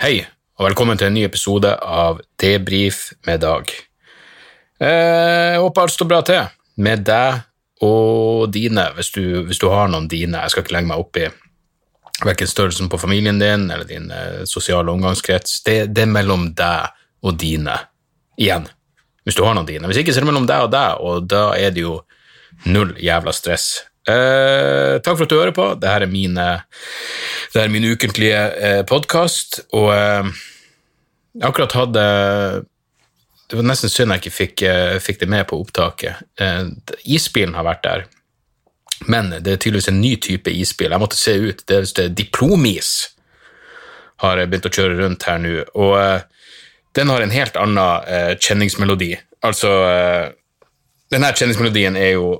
Hei, og velkommen til en ny episode av Debrif med Dag. Eh, Jeg håper alt står bra til med deg og dine, hvis du, hvis du har noen dine. Jeg skal ikke legge meg opp i verken størrelsen på familien din eller din eh, sosiale omgangskrets. Det, det er mellom deg og dine igjen, hvis du har noen dine. Hvis ikke, så er det mellom deg og deg, og da er det jo null jævla stress. Eh, takk for at du hører på. Dette er min, eh, det er min ukentlige eh, podkast, og eh, jeg akkurat hatt eh, Det var nesten synd jeg ikke fikk, eh, fikk det med på opptaket. Eh, isbilen har vært der, men det er tydeligvis en ny type isbil. Jeg måtte se ut. Det er det er diplomis har begynt å kjøre rundt her nå, og den har en helt annen kjenningsmelodi. Altså Denne kjenningsmelodien er jo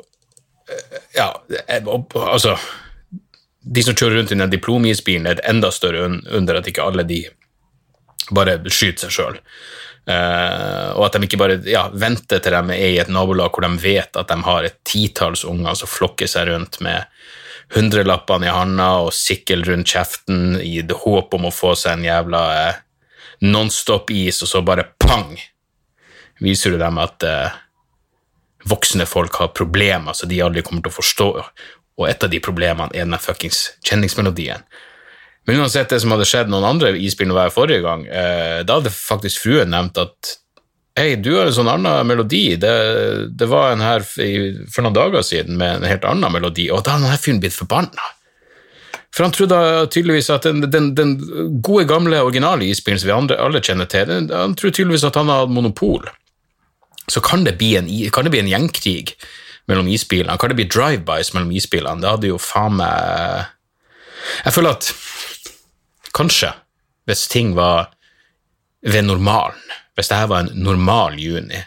Ja, eh, altså De som kjører rundt i den diplomisbilen, er et enda større under at ikke alle de bare skyter seg sjøl. og at de ikke bare ja, venter til de er i et nabolag hvor de vet at de har et titalls unger som flokker seg rundt med hundrelappene i handa og sikkel rundt kjeften i det håp om å få seg en jævla uh, nonstop-is, og så bare pang! Viser du dem at eh, voksne folk har problemer som de aldri kommer til å forstå, og et av de problemene er den fuckings kjenningsmelodien. Men uansett det som hadde skjedd noen andre isbiler var forrige gang, eh, da hadde faktisk fruen nevnt at Hei, du har en sånn annen melodi. Det, det var en her for noen dager siden med en helt annen melodi, og da hadde denne fyren blitt forbanna. For han trodde tydeligvis at den, den, den gode, gamle, originale isbilen som vi andre, alle kjenner til, han trodde tydeligvis at han hadde monopol. Så kan det bli en, det bli en gjengkrig mellom isbilene? Kan det bli drive-bys mellom isbilene? Det hadde jo faen meg Jeg føler at kanskje, hvis ting var ved normalen, hvis dette var en normal juni,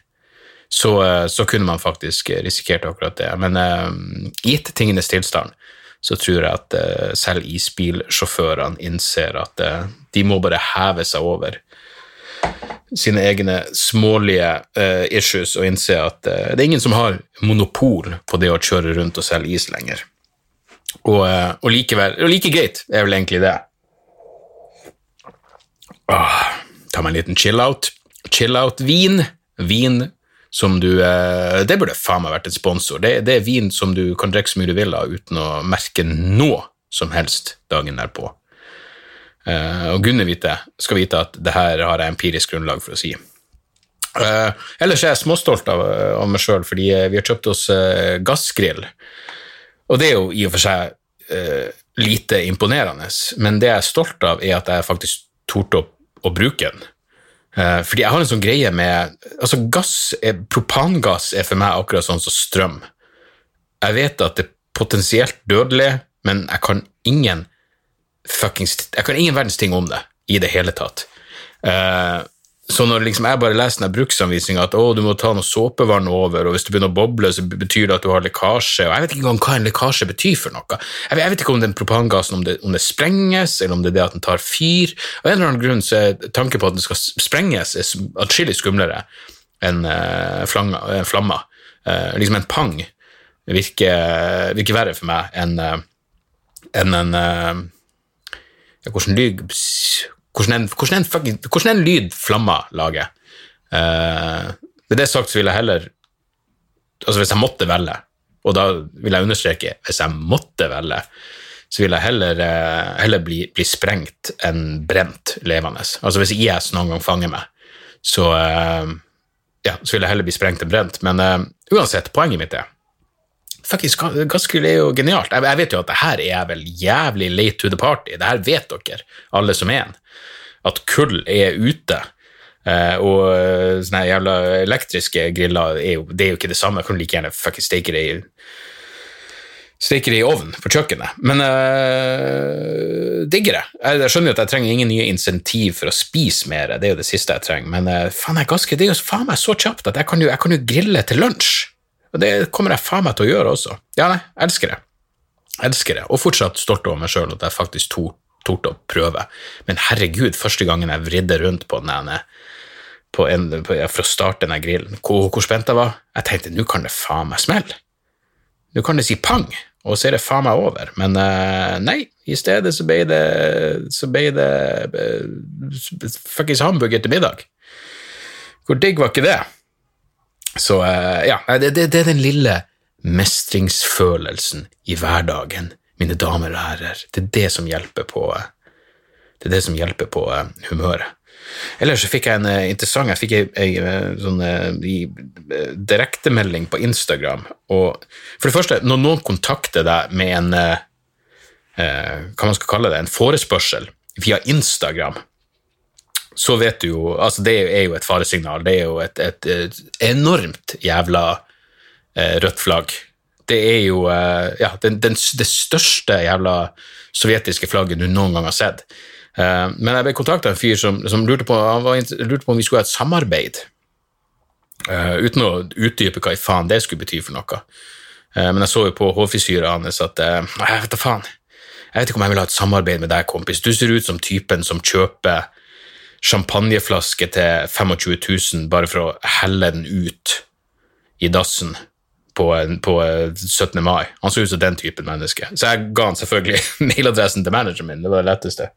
så, eh, så kunne man faktisk risikert akkurat det. Men uh, gitt tingenes tilstand, så tror jeg at uh, selv isbilsjåførene innser at uh, de må bare heve seg over sine egne smålige uh, issues og innse at uh, det er ingen som har monopol på det å kjøre rundt og selge is lenger. Og, uh, og likevel, og like greit er vel egentlig det. Åh, ta meg en liten chill-out. Chill-out-vin. Vin som du Det burde faen meg vært et sponsor. Det, det er vin som du kan drikke så mye du vil av uten å merke noe som helst dagen derpå. Eh, og Gunne vite, skal vite at det her har jeg empirisk grunnlag for å si. Eh, ellers er jeg småstolt av, av meg sjøl, fordi eh, vi har kjøpt oss gassgrill. Og det er jo i og for seg lite imponerende, men det jeg er stolt av, er at jeg faktisk torde å, å bruke den. Fordi jeg har en sånn greie med altså gass er, Propangass er for meg akkurat sånn som strøm. Jeg vet at det er potensielt dødelig, men jeg kan ingen fuckings Jeg kan ingen verdens ting om det i det hele tatt. Uh, så når liksom jeg bare leser den bruksanvisninga at å, du må ta noe såpevann over, og hvis det begynner å boble, så betyr det at du har lekkasje, og jeg vet ikke engang hva en lekkasje betyr for noe. Jeg vet, jeg vet ikke om den propangassen om det, om det sprenges, eller om det er det at den tar fyr. Av en eller annen grunn så er tanken på at den skal sprenges, atskillig skumlere enn uh, eh, flammer. Eh, liksom en pang virker, virker verre for meg enn en ja, hvordan, lyd, hvordan, en, hvordan, en, hvordan en lyd flammer lager. Eh, med det sagt så vil jeg heller Altså hvis jeg måtte velge, og da vil jeg understreke hvis jeg måtte velge, så vil jeg heller, eh, heller bli, bli sprengt enn brent levende. Altså hvis IS noen gang fanger meg, så, eh, ja, så vil jeg heller bli sprengt enn brent. Men eh, uansett, poenget mitt er Fuckings ga- gassgrill er jo genialt. Jeg, jeg vet jo at det her er vel jævlig late to the party. Det her vet dere, alle som er en. At kull er ute. Uh, og eh, sånne jævla elektriske griller er jo, det er jo ikke det samme. Jeg kan like gjerne fucking steke det i Steke det i ovnen på kjøkkenet. Men uh, digger det. Jeg, jeg skjønner jo at jeg trenger ingen nye insentiv for å spise mer, det er jo det siste jeg trenger. Men uh, faen, jeg gasker, det er jo faen meg så kjapt at jeg kan jo, jeg kan jo grille til lunsj. Og det kommer jeg faen meg til å gjøre også. Ja, nei, elsker det. Elsker det. Og fortsatt stolt over meg sjøl at jeg faktisk tor- torde å prøve. Men herregud, første gangen jeg vridde rundt på den ene på en, på, ja, for å starte den grillen, hvor, hvor spent jeg var, jeg tenkte nå kan det faen meg smelle. Nå kan det si pang, og så er det faen meg over. Men uh, nei, i stedet så ble det, så ble det uh, fuckings hamburger til middag. Hvor digg var ikke det? Så eh, ja, det, det, det er den lille mestringsfølelsen i hverdagen, mine damer og herrer. Det er det som hjelper på, det er det som hjelper på eh, humøret. Ellers så fikk jeg en interessant Jeg fikk en sånn direktemelding på Instagram. Og for det første, når noen kontakter deg med en hva man skal kalle det, en forespørsel via Instagram, så vet du jo altså Det er jo et faresignal. Det er jo et, et, et enormt jævla rødt flagg. Det er jo ja, den, den, det største jævla sovjetiske flagget du noen gang har sett. Eh, men jeg ble kontakta av en fyr som, som lurte, på, var, lurte, på, om vi skulle ha et samarbeid. Uh, uten å utdype hva i faen det skulle bety for noe. Uh, men jeg så jo på hårfrisyra hans at eh, Jeg vet da faen. Jeg vet ikke om jeg vil ha et samarbeid med deg, kompis. Du ser ut som typen som kjøper champagneflaske til 25 000 bare for å helle den ut i dassen på, på 17. mai. Han så ut som den typen menneske. Så jeg ga han selvfølgelig mailadressen til manageren min. Det var det letteste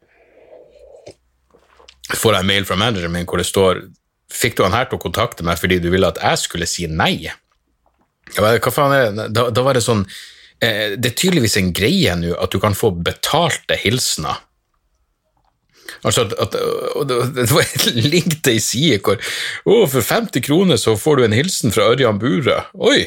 får jeg en mail fra manageren min hvor det står Fikk du han her til å kontakte meg fordi du ville at jeg skulle si nei? Hva faen er det? Da, da var det sånn eh, Det er tydeligvis en greie nå at du kan få betalte hilsener. Altså at, at, Det var et link til ei side hvor Å, for 50 kroner så får du en hilsen fra Ørjan Bure. Oi!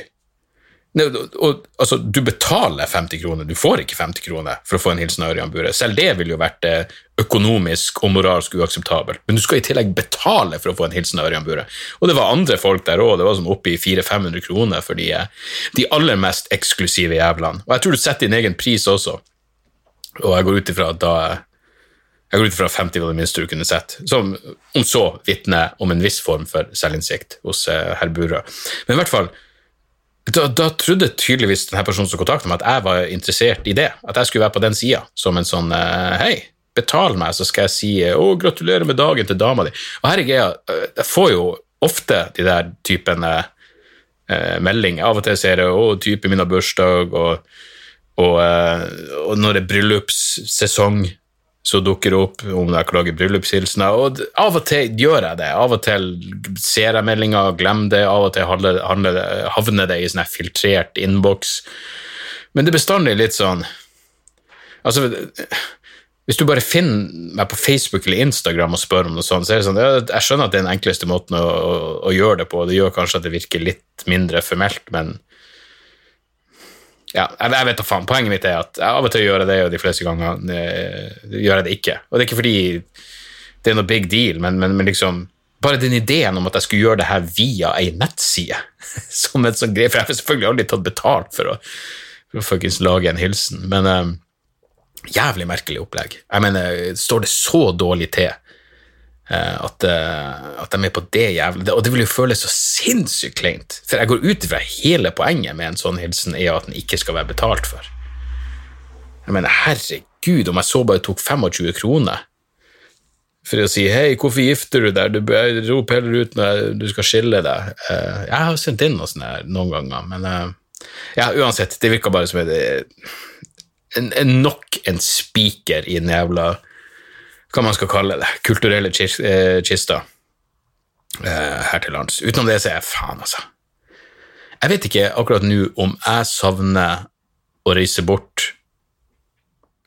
Ne, og, altså, du betaler 50 kroner, du får ikke 50 kroner for å få en hilsen av Ørjan Bure. Selv det ville jo vært eh, økonomisk og moralsk uakseptabelt. Men du skal i tillegg betale for å få en hilsen av Ørjan Bure. Og det var andre folk der òg, det var sånn oppe i 400-500 kroner for de, eh, de, aller mest eksklusive jævlene. Og jeg tror du setter din egen pris også, og jeg går ut ifra at da jeg går ut ifra 50 var det minste du kunne sett, som om så vitner om en viss form for selvinnsikt hos eh, herr Burøe. Men i hvert fall, da, da, trodde tydeligvis denne personen som kontaktet meg, at jeg var interessert i det. At jeg skulle være på den sida, som en sånn uh, Hei, betal meg, så skal jeg si å, gratulerer med dagen til dama di. Og her er greia, jeg får jo ofte de der typen eh, meldinger. Av og til ser jeg å, typen min har bursdag, og, og, og når det er bryllupssesong, så dukker opp om jeg klager bryllupshilsener. Og av og til gjør jeg det. Av og til ser jeg meldinga glemmer det. Av og til havner det i sånn filtrert innboks. Men det er bestandig litt sånn Altså, hvis du bare finner meg på Facebook eller Instagram og spør om noe sånt, så er det sånn Jeg skjønner at det er den enkleste måten å, å, å gjøre det på, og det gjør kanskje at det virker litt mindre formelt, men ja, jeg, vet da faen. Poenget mitt er at jeg av og til gjør jeg det, og de fleste ganger eh, gjør jeg det ikke. Og det er ikke fordi det er noe big deal, men, men, men liksom bare den ideen om at jeg skulle gjøre det her via ei nettside, som en sånn greie For jeg har selvfølgelig aldri tatt betalt for å, for å lage en hilsen, men um, jævlig merkelig opplegg. Jeg mener, står det så dårlig til at, eh, at, de er med på det jævla Og det vil jo føles så sinnssykt kleint. For jeg går ut ifra hele poenget med en sånn hilsen er at den ikke skal være betalt for. Jeg mener, herregud, om jeg så bare tok 25 kroner for å si 'hei, hvorfor gifter du deg', du rop heller ut når du skal skille deg. Eh, jeg har sendt inn noe sånt noen ganger, men ja, uansett, det virker bare som en, en, nok en spiker i den jævla hva man skal kalle det, kulturelle eh, kister eh, her til lands. Utenom det så er jeg faen, altså. Jeg vet ikke akkurat nå om jeg savner å reise bort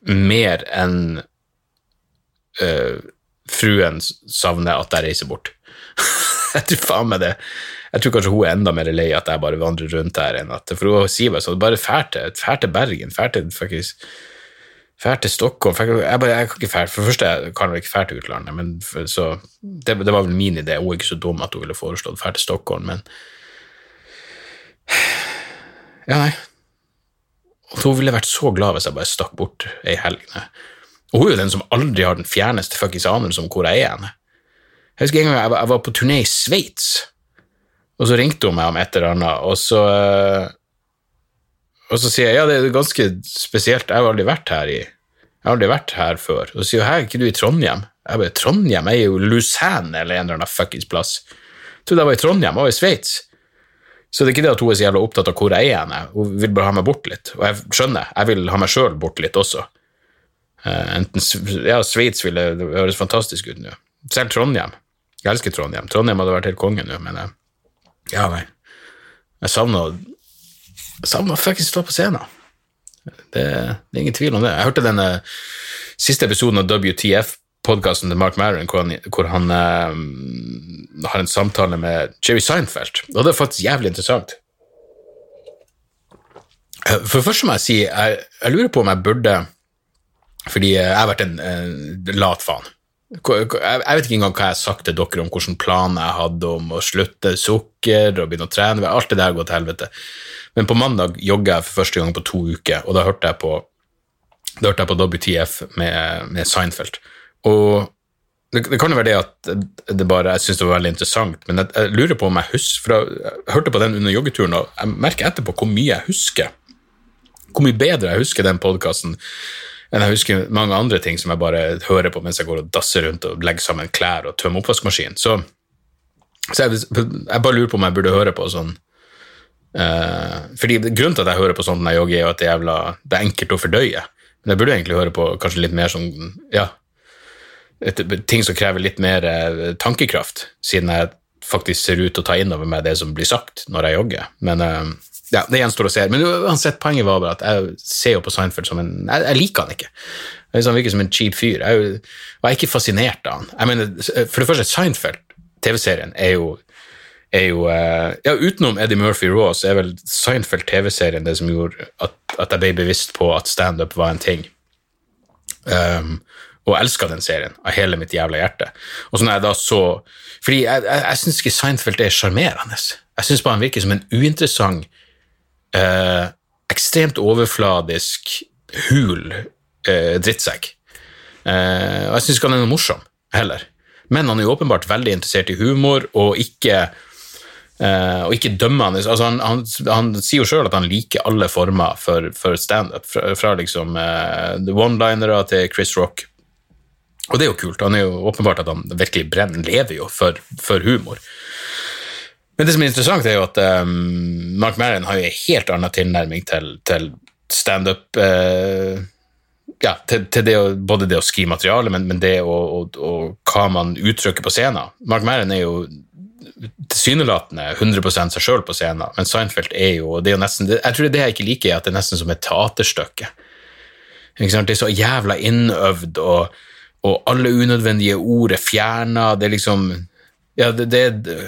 mer enn uh, fruen savner at jeg reiser bort. jeg tror faen meg det. Jeg tror kanskje hun er enda mer lei at jeg bare vandrer rundt her, enn at For hun sier bare sånn, bare fær til, til Bergen, fær til faktisk Fær til Stockholm jeg, bare, jeg, kan ikke fær, For det første jeg kan jeg ikke fære til utlandet, men for, så, det, det, var vel min idé. Hun er ikke så dum at hun ville foreslått fær til Stockholm, men Ja, nei. Hun ville vært så glad hvis jeg bare stakk bort ei helg. Og hun er jo den som aldri har den fjerneste fuckings anelse om hvor jeg er. henne. Jeg husker en gang jeg var, jeg var på turné i Sveits, og så ringte hun meg om et eller annet, og så og så sier jeg ja, det er ganske spesielt, jeg har aldri vært her i jeg har aldri vært her før. Og så sier hun her er ikke du i Trondheim? Jeg bare Trondheim? Er jo Lucerne eller en eller annen fuckings plass. Jeg trodde jeg var i Trondheim, jeg var i Sveits. Så det er ikke det at hun er så jævla opptatt av hvor jeg er hun vil bare ha meg bort litt. Og jeg skjønner, jeg vil ha meg sjøl bort litt også. Uh, enten, ja, Sveits ville høres fantastisk ut nå. Selv Trondheim. Jeg elsker Trondheim. Trondheim hadde vært helt konge nå, men jeg, ja, nei. Jeg savner savner fuckings stå på scenen. Det, det, er ingen tvil om det. Jeg hørte den siste episoden av WTF-podkasten til Mark Maron, hvor han, hvor han uh, har en samtale med Jerry Seinfeld, og det er faktisk jævlig interessant. For først må jeg si, jeg, jeg lurer på om jeg burde Fordi jeg har vært en, en lat faen. Jeg vet ikke engang hva jeg har sagt til dere om hvilken plan jeg hadde om å slutte sukker og begynne å trene. Alt det der går til helvete. Men på mandag jogga jeg for første gang på to uker, og da hørte jeg på, hørte jeg på WTF med, med Seinfeld. Og det, det, kan jo være det at det bare, jeg syns det var veldig interessant, men jeg, jeg, lurer på om jeg husker For jeg hørte på den under joggeturen, og jeg merker etterpå hvor mye jeg husker. Hvor mye bedre jeg husker den podkasten enn jeg husker mange andre ting som jeg bare hører på mens jeg går og dasser rundt og legger sammen klær og tømmer oppvaskmaskinen. Så, så jeg, jeg, bare lurer på om jeg burde høre på sånn fordi Grunnen til at jeg hører på sånt når jeg jogger, er at det, jævla, det er enkelt å fordøye. Men jeg burde egentlig høre på kanskje litt mer sånn ja, et, ting som krever litt mer uh, tankekraft, siden jeg faktisk ser ut til å ta inn over meg det som blir sagt når jeg jogger. Men uh, ja, det gjenstår å se. Men uansett, poenget var bare at jeg ser jo på Seinfeld som en Jeg, jeg liker han ikke. Han virker som en cheap fyr. Jeg, jeg er ikke fascinert av han. Jeg mener, For det første, Seinfeld, TV-serien, er jo er jo eh, Ja, utenom Eddie Murphy Raw, så er vel Seinfeld TV-serien det som gjorde at, at, jeg ble bevisst på at standup var en ting. Um, og elska den serien av hele mitt jævla hjerte. Og så når jeg da så Fordi jeg, jeg, jeg syns ikke Seinfeld er sjarmerende. Jeg syns bare han virker som en uinteressant, uh, ekstremt overfladisk, hul uh, drittsekk. Uh, og jeg syns ikke han er noe morsom heller. Men han er jo åpenbart veldig interessert i humor og ikke Uh, og ikke dømme han. Altså han, han, han, sier jo sjøl at han liker alle former for, for standup, fra, fra liksom uh, one-linere til Chris Rock. Og det er jo kult. Han er jo åpenbart at han virkelig brenner, lever jo for, for humor. Men det som er interessant, er jo at um, Mark Maron har jo en helt annen tilnærming til, til standup. Uh, ja, til, til det både det å skrive materiale, men, men det og, og, og, hva man uttrykker på scenen. Mark Maron er jo tilsynelatende 100 seg sjøl på scenen, men Seinfeld er jo, det er jo nesten, Jeg tror det er jeg ikke liker, at det er nesten som et teaterstykke. Det er så jævla innøvd, og, og alle unødvendige ord er fjerna. Det er liksom Ja, det, det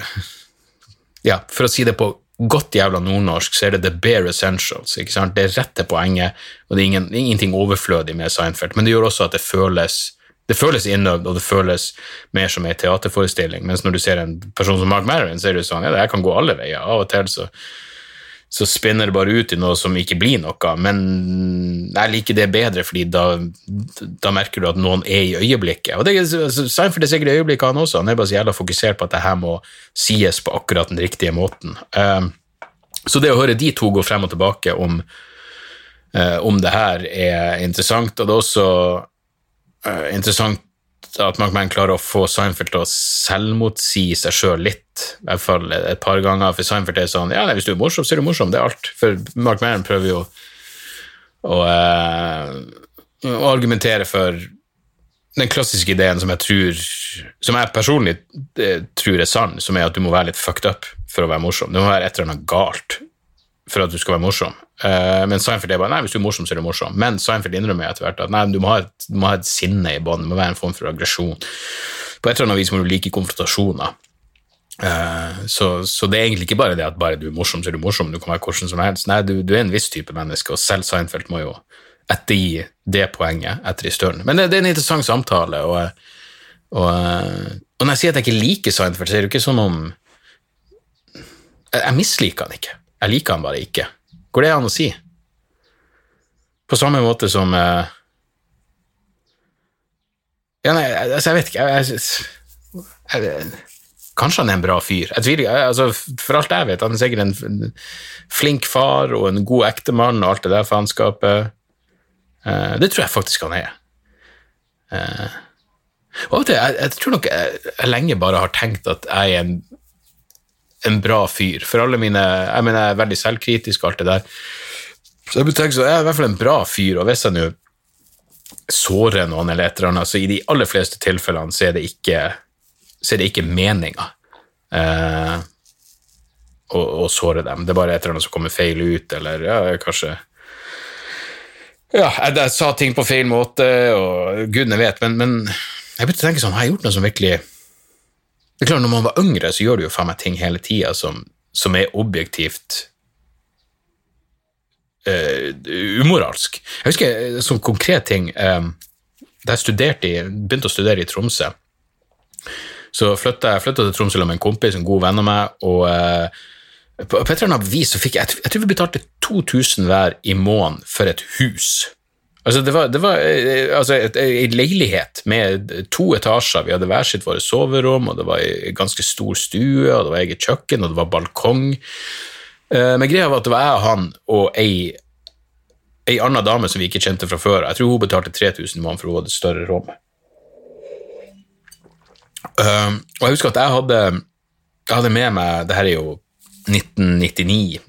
Ja, for å si det på godt jævla nordnorsk, så er det the bare essentials. ikke sant? Det er rett til poenget, og det er ingen, ingenting overflødig med Seinfeld, men det gjør også at det føles det føles innøvd, og det føles mer som en teaterforestilling. Mens når du ser en person som Mark Maron, så er det sånn ja, det kan gå alle veier. Av og til så, så spinner det bare ut i noe som ikke blir noe. Men jeg liker det bedre, fordi da, da merker du at noen er i øyeblikket. Og det, Seinfeld er sikkert i øyeblikket, han også. Han er bare så jævla fokusert på at det her må sies på akkurat den riktige måten. Um, så det å høre de to gå frem og tilbake om, uh, om det her, er interessant. Og det er også uh, interessant at McMahon klarer å få Seinfeld til å selvmotsi seg sjøl litt, i hvert fall et par ganger. For Seinfeld er sånn Ja, nei, hvis du er morsom, så er du morsom. Det er alt. For Mark Maron prøver jo å, uh, argumentere for den klassiske ideen som jeg tror Som jeg personlig eh, tror er sann, som er at du må være litt fucked up for å være morsom. Det må være et eller annet galt for at du skal være morsom. Uh, men Seinfeld er bare nei, hvis du er morsom, så er du morsom. Men Seinfeld innrømmer etter hvert at nei, du må ha et, må ha et sinne i bånn. Det må være en form for aggresjon. På et eller annet vis må du like konfrontasjoner. Uh, så, så, det er egentlig ikke bare det at bare du er morsom, så er du morsom. Du kan være hvordan som helst. Nei, du, du er en viss type menneske, og selv Seinfeld må jo ettergi det poenget etter i stølen. Men det, det, er en interessant samtale, og, og, og, når jeg sier at jeg ikke liker Seinfeld, så er det ikke sånn om Jeg, jeg misliker han ikke. Jeg liker han bare ikke. Går det an å si? På samme måte som uh, Ja, nei, altså, jeg vet ikke jeg, jeg, jeg, Kanskje han er en bra fyr. Jeg tviler, altså, For alt jeg vet, han er sikkert en flink far og en god ektemann og alt det der faenskapet. Uh, det tror jeg faktisk han er. Uh, og til, jeg, tror nok jeg, lenge bare har tenkt at jeg er en en bra fyr. For alle mine Jeg mener, jeg er veldig selvkritisk og alt det der. Så jeg tenker så, jeg er i hvert fall en bra fyr, og hvis jeg nå sårer noen eller et eller annet, så i de aller fleste tilfellene så er det ikke så det ikke meninga eh, å, å, såre dem. Det er bare et eller annet som kommer feil ut, eller ja, kanskje Ja, jeg, jeg, sa ting på feil måte, og gudene vet, men, men jeg begynte å tenke sånn, har jeg gjort noe som virkelig Det er klart, når man var yngre, så gjør du jo faen meg ting hele tida som, som, er objektivt uh, umoralsk. Jeg husker sånn konkret ting um, Da jeg studerte i, begynte å studere i Tromsø, så flytta jeg flytta til Tromsø med en kompis, en god venn av meg, og uh, på, et eller annet vis så fikk jeg Jeg tror vi betalte 2000 hver i måneden for et hus. Altså, det var, det var eh, altså, ei leilighet med to etasjer. Vi hadde hver sitt våre soverom, og det var ei ganske stor stue, og det var eget kjøkken, og det var balkong. Eh, men greia var at det var jeg og han og ei, ei anna dame som vi ikke kjente fra før. Jeg tror hun betalte 3000 i for hun hadde et større rom. Og jeg husker at jeg hadde, jeg hadde med meg Det her er jo 1999,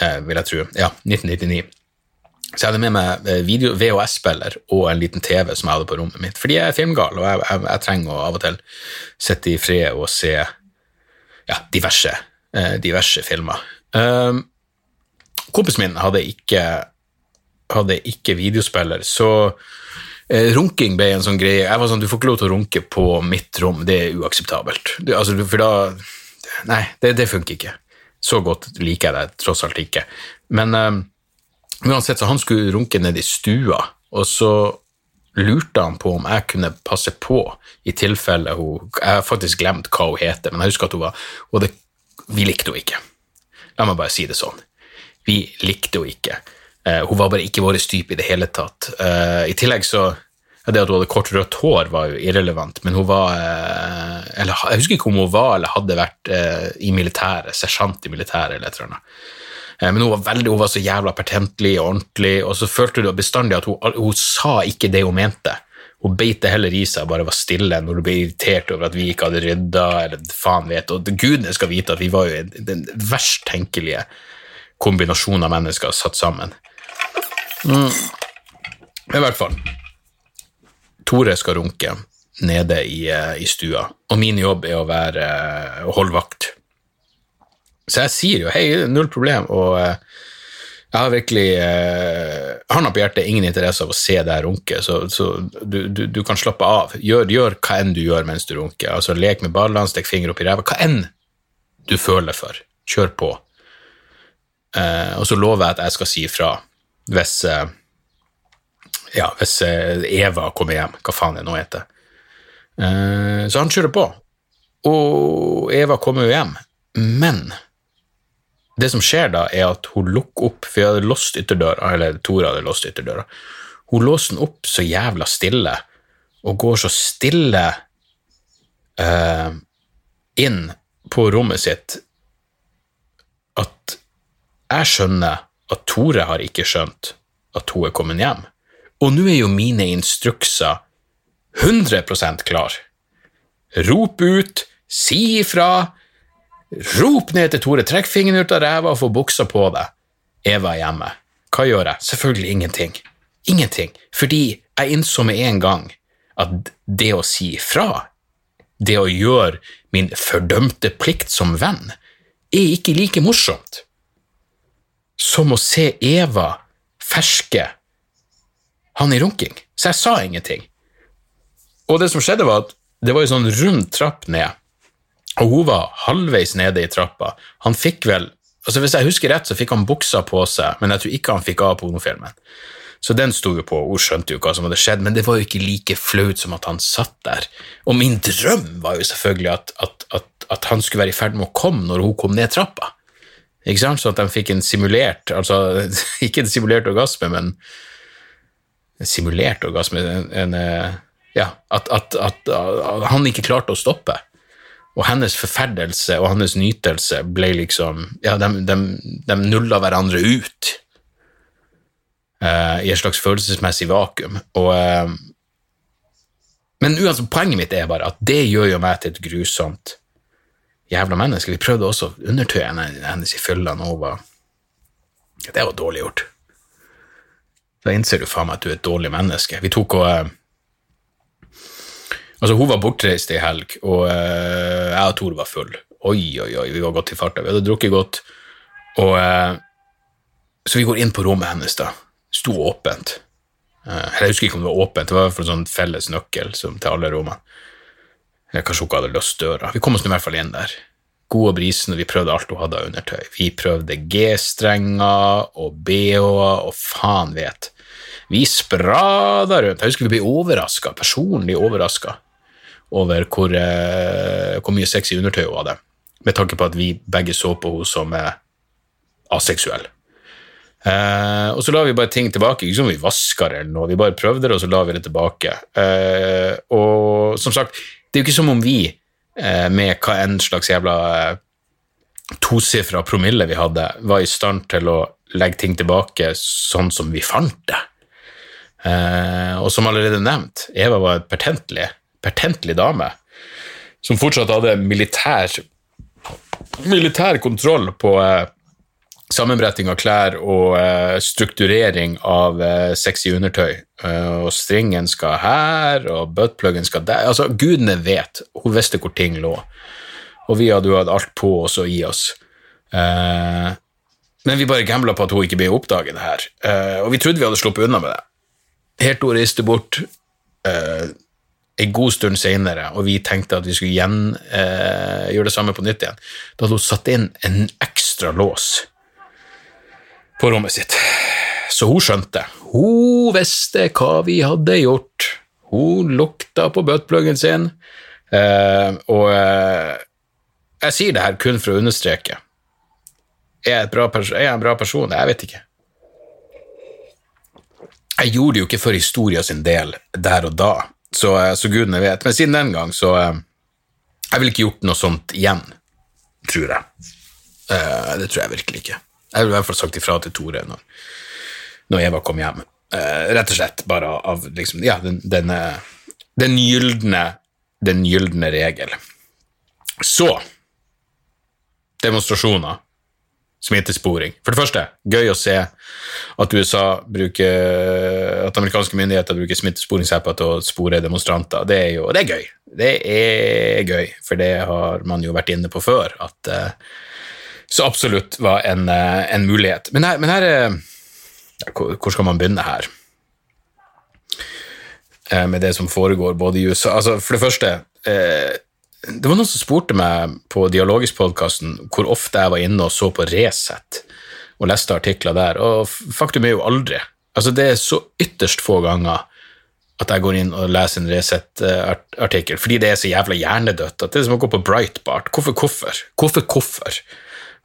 eh, vil jeg tro. Ja, 1999. Så jeg hadde med meg eh, VHS-spiller og en liten TV som jeg hadde på rommet mitt. Fordi jeg er filmgal, og jeg, jeg, jeg trenger å av og til sitte i fred og se ja, diverse, eh, diverse filmer. Um, kompisen min hadde ikke, hadde ikke videospiller, så eh, runking ble en sånn greie. Jeg var sånn, Du får ikke lov til å runke på mitt rom, det er uakseptabelt. Du, altså, for da Nei, det, det funker ikke. Så godt liker jeg det tross alt ikke. Men um, uansett, så han skulle runke ned i stua, og så lurte han på om jeg kunne passe på i tilfelle hun Jeg har faktisk glemt hva hun heter, men jeg husker at hun var Og det, vi likte henne ikke. La meg bare si det sånn. Vi likte henne ikke. Uh, hun var bare ikke vår type i det hele tatt. Uh, I tillegg så Det at hun hadde kort, rødt hår, var jo irrelevant, men hun var eh, eller, Jeg husker ikke om hun var eller hadde vært i militæret, sersjant i militæret eller et eller annet. Eh, men hun var, veldig, hun var så jævla pertentlig og ordentlig, og så følte du bestandig at hun, hun sa ikke det hun mente. Hun beit det heller i seg og bare var stille når du ble irritert over at vi ikke hadde rydda, eller faen vet, og gudene skal vite at vi var jo den verst tenkelige kombinasjonen av mennesker satt sammen. Mm. I hvert fall. Tore skal runke nede i, eh, i, stua, og min jobb er å, være, eh, å holde vakt. Så jeg sier jo hei, null problem, og eh, jeg har virkelig Hånda på hjertet, ingen interesse av å se deg runke, så, så du, du, du, kan slappe av. Gjør, gjør, hva enn du gjør mens du runker. Altså, lek med ballene, stikk finger opp i ræva, hva enn du føler for. Kjør på. Eh, og så lover jeg at jeg skal si ifra hvis eh, ja, hvis eh, Eva kommer hjem, hva faen det nå heter. Eh, så han kjører på, og Eva kommer jo hjem, men det som skjer da, er at hun lukker opp, for jeg hadde låst ytterdøra, eller Tora hadde låst ytterdøra. Hun låser den opp så jævla stille, og går så stille eh, inn på rommet sitt at jeg skjønner at Tore har ikke skjønt at hun er kommet hjem. Og nå er jo mine instrukser 100% klar. Rop ut, si ifra, rop ned til Tore, trekk fingeren ut av ræva og få buksa på deg. Eva er hjemme. Hva gjør jeg? Selvfølgelig ingenting. Ingenting. Fordi jeg innså med en gang at det å si ifra, det å gjøre min fordømte plikt som venn, er ikke like morsomt som å se Eva ferske han i runking. Så jeg sa ingenting. Og det som skjedde, var at det var en sånn rund trapp ned, og hun var halvveis nede i trappa. Han fikk vel altså Hvis jeg husker rett, så fikk han buksa på seg, men jeg tror ikke han fikk av pornofilmen. Så den sto jo på, og hun skjønte jo hva som hadde skjedd, men det var jo ikke like flaut som at han satt der. Og min drøm var jo selvfølgelig at, at, at, at han skulle være i ferd med å komme når hun kom ned trappa. Ikke sant? Så at de fikk en simulert, altså ikke en simulert orgasme, men en simulert orgasme. En, en, eh, ja, at, han ikke klarte å stoppe. Og hennes forferdelse og hennes nytelse ble liksom Ja, de, de, de nulla hverandre ut uh, i et slags følelsesmessig vakuum. Og, uh, men uansett, poenget mitt er bare at det gjør jo meg til et grusomt jævla menneske. Vi prøvde også å undertøye hennes i fylla når hun Det var dårlig gjort. Da innser du faen meg at du er et dårlig menneske. Vi tok og Altså, hun var bortreist ei helg, og eh, jeg og Tor var full. Oi, oi, oi, vi var godt i farta. Vi hadde drukket godt. Og eh, Så vi går inn på rommet hennes, da. Sto åpent. Eh, jeg husker ikke om det var åpent, det var i hvert fall sånn felles nøkkel som, til alle rommene. Kanskje hun ikke hadde løst døra. Vi kom oss nå i hvert fall inn der. God og brisen, og vi prøvde alt hun hadde av undertøy. Vi prøvde G-strenger og BH-er og faen vet. Vi sprada rundt. Jeg husker vi ble overraska, personlig overraska, over hvor, eh, hvor mye sexy undertøy hun hadde. Med tanke på at vi begge så på henne som eh, aseksuell. Eh, og så la vi bare ting tilbake, ikke som vi vaska det eller noe, vi bare prøvde det, og så la vi det tilbake. Eh, og som sagt, det er jo ikke som om vi, eh, med hva enn slags jævla eh, tosifra promille vi hadde, var i stand til å legge ting tilbake sånn som vi fant det. Og som allerede nevnt, Eva var en pertentlig, pertentlig dame som fortsatt hadde militær, militær kontroll på eh, sammenbretting av klær og eh, strukturering av eh, sexy undertøy. Eh, og stringen skal her, og buttpluggen skal der. Altså, gudene vet. Hun visste hvor ting lå. Og vi hadde jo hatt alt på oss og i oss. Eh, men vi bare gambla på at hun ikke ble oppdaget her. Eh, og vi trodde vi hadde sluppet unna med det. Helt hun reiste bort eh, en god stund senere, og vi tenkte at vi skulle igjen eh, gjøre det samme på nytt igjen. Da hadde hun satt inn en ekstra lås på rommet sitt. Så hun skjønte. Hun visste hva vi hadde gjort. Hun lukta på buttpluggen sin, eh, og eh, jeg sier det her kun for å understreke. Er jeg, er jeg en bra person? Jeg vet ikke. Jeg gjorde det jo ikke for historia sin del der og da, så, eh, så gudene vet. Men siden den gang, så eh, Jeg ville ikke gjort noe sånt igjen, tror jeg. Uh, det tror jeg virkelig ikke. Jeg ville i hvert fall sagt ifra til Tore når, når Eva kom hjem. Rett og slett bare av liksom, ja, den, den, den, gylne, den gylne regel. Så Demonstrasjoner smittesporing. For det første, gøy å se at USA bruker, at amerikanske myndigheter bruker smittesporingsapper til å spore demonstranter. Det er jo det er gøy. Det er gøy, for det har man jo vært inne på før, at uh, så absolutt var en, uh, en mulighet. Men her, men her hvor, hvor skal man begynne her? med det som foregår både i USA Altså, for det første det var noen som spurte meg på Dialogisk-podkasten hvor ofte jeg var inne og så på Resett og leste artikler der, og faktum er jo aldri. Altså, det er så ytterst få ganger at jeg går inn og leser en Resett-artikkel, fordi det er så jævla hjernedødt at det er som å gå på Brightbart. Hvorfor, hvorfor? Hvorfor, hvorfor?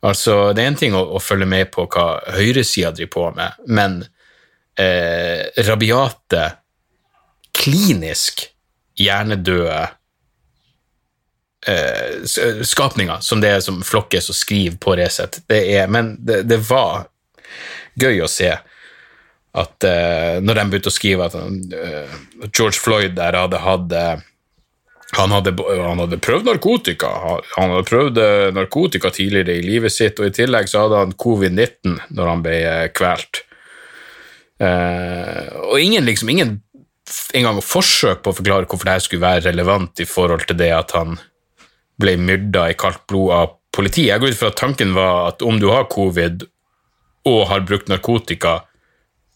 Altså, det er én ting å, å, følge med på hva høyresida driver på med, men eh, rabiate, klinisk hjernedøde uh, skapninger som det er som flokkes og skriver på Resett. Men det, det, var gøy å se at eh, når de begynte å skrive at eh, George Floyd der hadde hatt han hadde, han hadde, prøvd narkotika. Han hadde prøvd narkotika tidligere i livet sitt, og i tillegg så hadde han covid-19 når han ble kvelt. Eh, og ingen liksom, ingen engang forsøk på å forklare hvorfor det skulle være relevant i forhold til det at han ble myrda i kaldt blod av politiet. Jeg går ut fra at tanken var at om du har covid og har brukt narkotika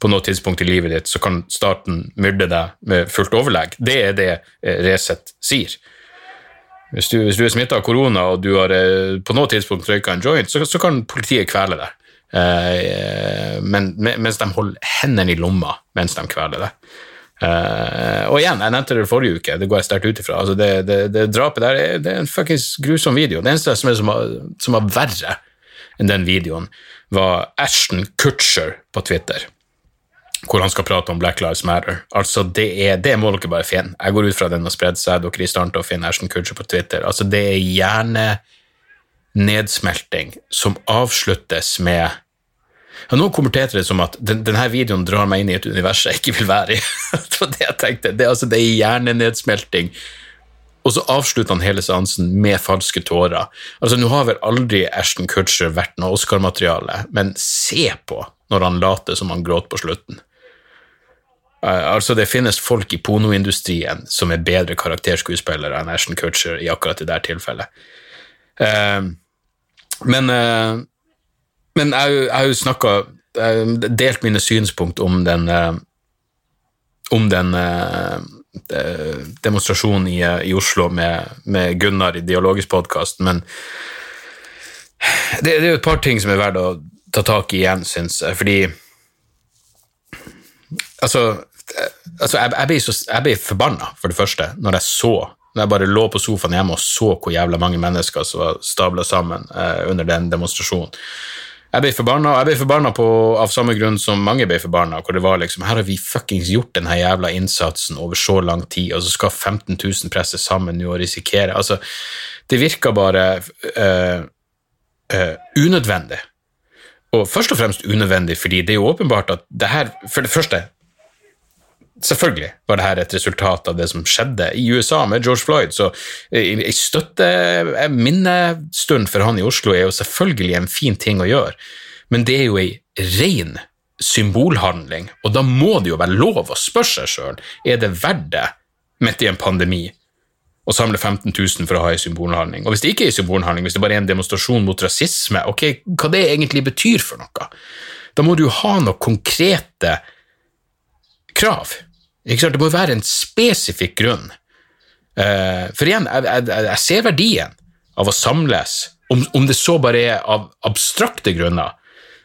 på noe tidspunkt i livet ditt, så kan staten myrde deg med fullt overlegg. Det er det eh, Resett sier. Hvis du, hvis du er smitta av korona og du har eh, på noe tidspunkt røyka en joint, så, så kan politiet kvele deg. Eh, men, mens de holder hendene i lomma mens de kveler deg. Uh, og igjen, jeg nevnte det forrige uke, det går jeg sterkt ut ifra. Altså det, det, det, drapet der er, det er en fuckings grusom video. Det eneste som, er som, var, som var verre enn den videoen, var Ashton Kutcher på Twitter. Hvor han skal prate om Black Lives Matter. Altså, det, er, det må dere bare finne. Jeg går ut fra den har spredd seg. Dere er i stand til å finne Ashton Kutcher på Twitter. Altså, det er hjernenedsmelting som avsluttes med ja, Noen kommenterte det som at den, denne videoen drar meg inn i et univers jeg ikke vil være i. det var det jeg tenkte. Det, altså, det er hjernenedsmelting. Og så avslutter han hele seansen med falske tårer. Altså, Nå har vel aldri Ashton Kutcher vært noe Oscar-materiale, men se på når han later som han gråter på slutten. Uh, altså Det finnes folk i pornoindustrien som er bedre karakterskuespillere enn Ashton Kutcher i akkurat det der tilfellet. Uh, men, uh, men jeg, har jo snakka Delt mine synspunkt om den Om den demonstrasjonen i, i, Oslo med, med Gunnar i Dialogisk podkast, men det, det, er jo et par ting som er verdt å ta tak i igjen, syns jeg, fordi Altså, altså jeg, jeg, ble så, ble forbanna, for det første, når jeg så når jeg bare lå på sofaen hjemme og så hvor jævla mange mennesker som var stabla sammen eh, under den demonstrasjonen. Jeg ble forbanna, jeg ble forbanna av samme grunn som mange ble forbanna. hvor det var liksom, Her har vi fuckings gjort denne jævla innsatsen over så lang tid, og så skal 15 000 presse sammen nå og risikere altså, Det virker bare uh, uh, unødvendig. Og først og fremst unødvendig fordi det er jo åpenbart at det her For det første, Selvfølgelig var dette et resultat av det som skjedde i USA med George Floyd, så en støtteminnestund for han i Oslo er jo selvfølgelig en fin ting å gjøre, men det er jo ei ren symbolhandling, og da må det jo være lov å spørre seg sjøl er det verdt det, midt i en pandemi, å samle 15 000 for å ha ei symbolhandling. Og hvis det ikke er ei symbolhandling, hvis det bare er en demonstrasjon mot rasisme, ok, hva det egentlig betyr for noe, da må du jo ha noen konkrete krav. Det må jo være en spesifikk grunn. Uh, for igjen, jeg, jeg, jeg, ser verdien av å samles, om, om, det så bare er av abstrakte grunner.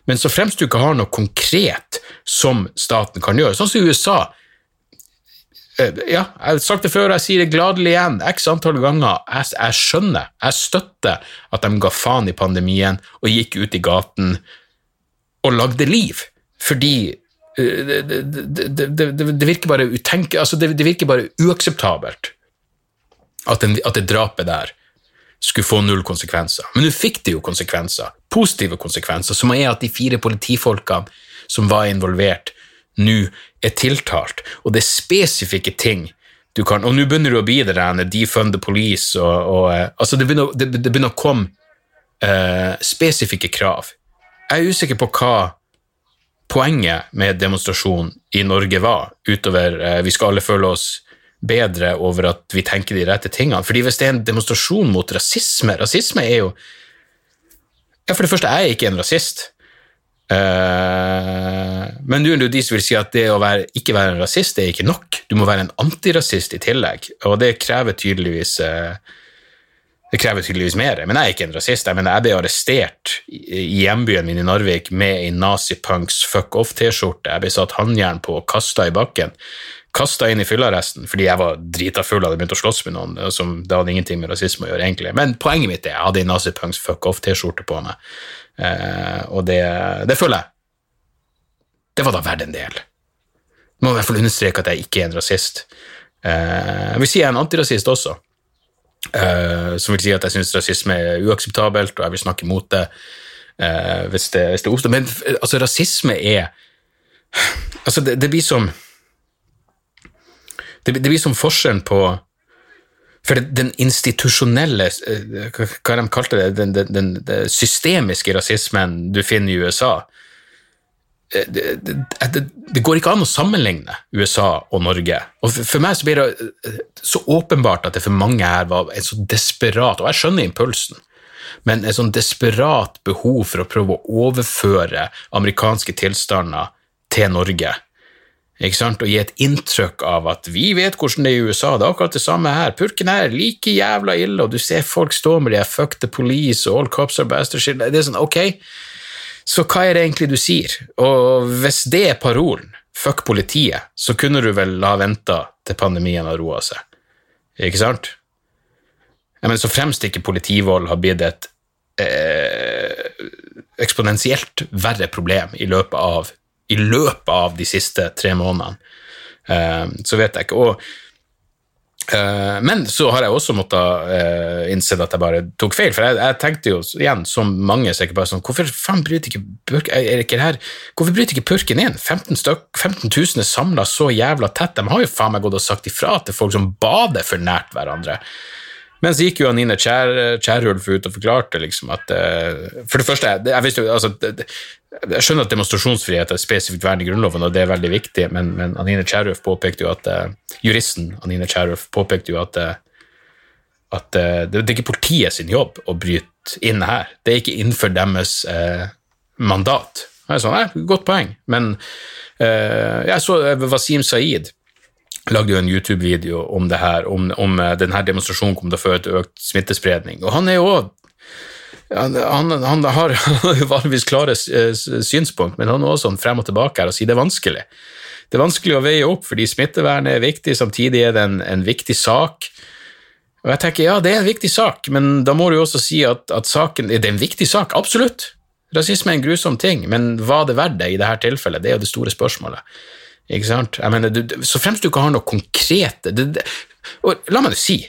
Men så fremst du ikke har noe konkret som staten kan gjøre, sånn som i USA uh, Ja, jeg har sagt det før, jeg sier det gladelig igjen, x antall ganger. Jeg, jeg skjønner, jeg støtter at de ga faen i pandemien og gikk ut i gaten og lagde liv. Fordi det, det, det, det, virker bare utenke, altså det, virker bare uakseptabelt at, en, at, det drapet der skulle få null konsekvenser. Men nå fikk det jo konsekvenser, positive konsekvenser, som er at de fire politifolkene som var involvert, nå er tiltalt, og det er spesifikke ting du kan Og nå begynner du å bli det der defund the police og, og eh, altså det begynner, det, begynner, å komme uh, spesifikke krav. Jeg er usikker på hva poenget med demonstrasjon i Norge var, utover eh, vi skal alle føle oss bedre over at vi tenker de rette tingene. Fordi hvis det er en demonstrasjon mot rasisme Rasisme er jo ja, For det første, jeg er ikke en rasist. Uh, men nå er det jo de som vil si at det å være, ikke være en rasist, det er ikke nok. Du må være en antirasist i tillegg, og det krever tydeligvis uh, det krever tydeligvis mer, men jeg er ikke en rasist. Jeg mener, jeg ble arrestert i hjembyen min i Narvik med ei nazipunks fuck off-T-skjorte. Jeg ble satt håndjern på og kasta i bakken. Kasta inn i fyllearresten fordi jeg var drita full og hadde begynt å slåss med noen. Som, det hadde ingenting med rasisme å gjøre, egentlig. Men poenget mitt er jeg hadde ei nazipunks fuck off-T-skjorte på meg, eh, og det, det føler jeg. Det var da verdt en del. Må i hvert fall understreke at jeg ikke er en rasist. Eh, jeg vil si jeg er en antirasist også. Uh, som vil si at jeg syns rasisme er uakseptabelt, og jeg vil snakke imot det uh, hvis, det, hvis det oppstår. Men altså, rasisme er Altså, det, det blir som det, det, blir som forskjellen på For den institusjonelle Hva Hva de kalte det? Den, den, den systemiske rasismen du finner i USA det, det, det, går ikke an å sammenligne USA og Norge. Og for, for, meg så blir det eh, så åpenbart at det for mange her var en så desperat Og jeg skjønner impulsen, men en sånn desperat behov for å prøve å overføre amerikanske tilstander til Norge. Ikke sant? Og gi et inntrykk av at vi vet hvordan det er i USA, det er akkurat det samme her. Purken her, like jævla ille, og du ser folk stå med de fuck the police og all cops are bastards. Det er sånn, ok, så hva er det egentlig du sier? Og hvis det er parolen, fuck politiet, så kunne du vel ha venta til pandemien har roa seg, ikke sant? Jeg mener, så fremst ikke politivold har blitt et eh, eksponentielt verre problem i løpet av, i løpet av de siste tre månedene, eh, så vet jeg ikke. Og men så har jeg også måttet uh, innse at jeg bare tok feil. For jeg, jeg tenkte jo igjen, som mange sikkert bare sånn Hvorfor faen bryter ikke purken ikke her, Hvorfor bryter ikke purken inn? 15, støk, 15 000 er samla så jævla tett. De har jo faen meg gått og sagt ifra til folk som bader for nært hverandre. Men så gikk jo Anine Kjær, Kjærhulf ut og forklarte liksom at uh, For det første, jeg, visste, altså, jeg skjønner at demonstrasjonsfrihet er spesifikt vern i Grunnloven, og det er veldig viktig, men, men Anine Kjærulf påpekte jo at uh, juristen Anine Kjærhulf påpekte jo at, uh, at det, er ikke politiet sin jobb å bryte inn her. Det er ikke innenfor deres mandat. Jeg sånn, nei, Godt poeng, men jeg så Wasim Saeed lagde jo en YouTube-video om det her, om, om eh, denne demonstrasjonen kom til å føre til økt smittespredning. Og han er jo han, han, han, har vanligvis klare eh, synspunkt, men han er også sånn frem og tilbake her og sier det er vanskelig. Det er vanskelig å veie opp, fordi smittevernet er viktig, samtidig er det en, en, viktig sak. Og jeg tenker, ja, det er en viktig sak, men da må du jo også si at, at saken Det er en viktig sak, absolutt. Rasisme er en grusom ting, men var det verdt det i dette tilfellet? Det er jo det store spørsmålet. Ikke sant? Jeg mener, du, så fremst du ikke har noe konkrete det, det, og La meg si,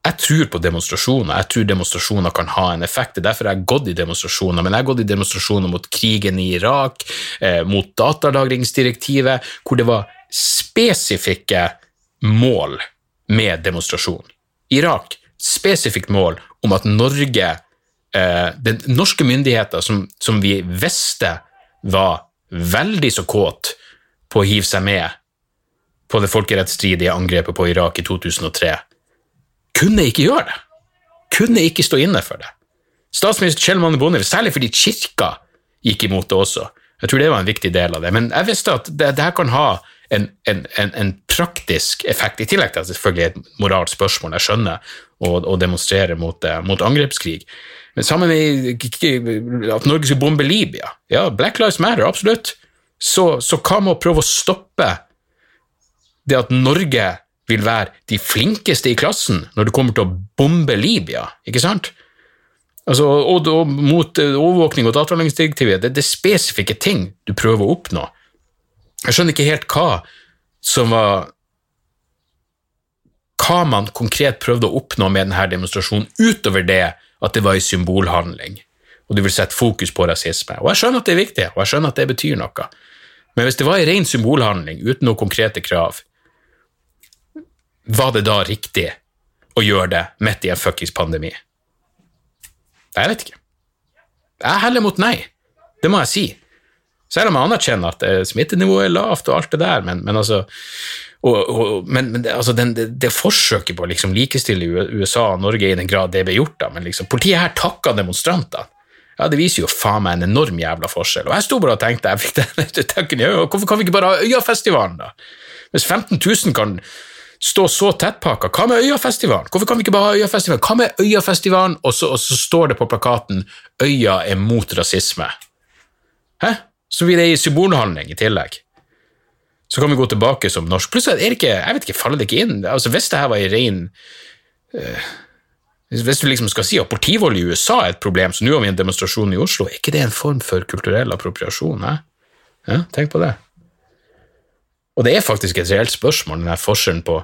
jeg tror på demonstrasjoner. Jeg tror demonstrasjoner kan ha en effekt. Det er derfor jeg har gått i demonstrasjoner. Men jeg har gått i demonstrasjoner mot krigen i Irak, eh, mot datalagringsdirektivet, hvor det var spesifikke mål med demonstrasjon. Irak, spesifikt mål om at Norge, eh, den norske myndigheter som, som vi visste var veldig så kåt på å hive seg med på det folkerettsstridige angrepet på Irak i 2003, kunne ikke gjøre det. Kunne ikke stå inne for det. Statsminister Kjell Magne Bondevik, særlig fordi kirka gikk imot det også. Jeg tror det var en viktig del av det. Men jeg visste at det, det her kan ha en, en, en, en, praktisk effekt, i tillegg til at det selvfølgelig er et moralsk spørsmål, jeg skjønner, å demonstrere mot, eh, mot, angrepskrig. Men sammen med at Norge skulle bombe Libya. Ja, Black Lives Matter, absolutt. Så, så hva med å prøve å stoppe det at Norge vil være de flinkeste i klassen når det kommer til å bombe Libya, ikke sant? Altså, og, og mot overvåkning og datalagringsdirektivet, det, det er spesifikke ting du prøver å oppnå. Jeg skjønner ikke helt hva som var Hva man konkret prøvde å oppnå med denne demonstrasjonen, utover det at det var en symbolhandling, og du vil sette fokus på rasisme. Og jeg skjønner at det er viktig, og jeg skjønner at det betyr noe. Men hvis det var en ren symbolhandling uten noen konkrete krav, var det da riktig å gjøre det midt i en fuckings pandemi? Jeg vet ikke. Jeg heller mot nei. Det må jeg si. Selv om jeg anerkjenner at eh, smittenivået er lavt og alt det der, men, men altså og, og, men, men altså den, det, det, forsøket på å liksom likestille USA og Norge i den grad det ble gjort, da, men liksom, politiet her takka demonstrantene. Ja, det viser jo faen meg en enorm jævla forskjell. Og jeg sto bare og tenkte jeg fikk den tanken, hvorfor kan vi ikke bare ha Øyafestivalen, da? Hvis 15 000 kan stå så tettpakka, hva med Øyafestivalen? Hvorfor kan vi ikke bare ha Øyafestivalen? Hva med Øyafestivalen? Og så, og så står det på plakaten 'Øya er mot rasisme'. Hæ? Så blir det i symbolhandling i tillegg. Så kan vi gå tilbake som norsk. Plutselig er det ikke Jeg vet ikke, faller det ikke inn? Altså, Hvis det her var i ren uh, hvis du liksom skal si at politivold i USA er et problem, så nå har vi en demonstrasjon i Oslo, er ikke det en form for kulturell appropriasjon? Ja, tenk på det. Og det er faktisk et reelt spørsmål, den forskjellen på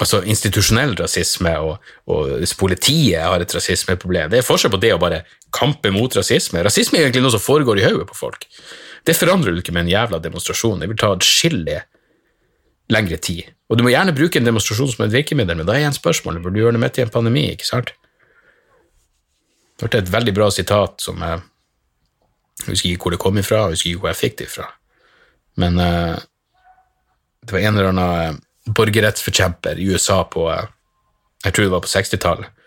altså institusjonell rasisme og, og politiet har et rasismeproblem. Det er forskjell på det å bare kampe mot rasisme. Rasisme er egentlig noe som foregår i hodet på folk. Det forandrer du ikke med en jævla demonstrasjon. Det vil ta atskillig lengre tid. Og du må gjerne bruke en demonstrasjon som et virkemiddel, men da er igjen spørsmålet burde du gjøre det midt i en pandemi, ikke sant? Det ble et veldig bra sitat som jeg, husker ikke hvor det kom ifra, jeg husker ikke hvor jeg fikk det ifra, men uh, det var en eller annen uh, borgerrettsforkjemper i USA på uh, Jeg tror det var på 60-tallet.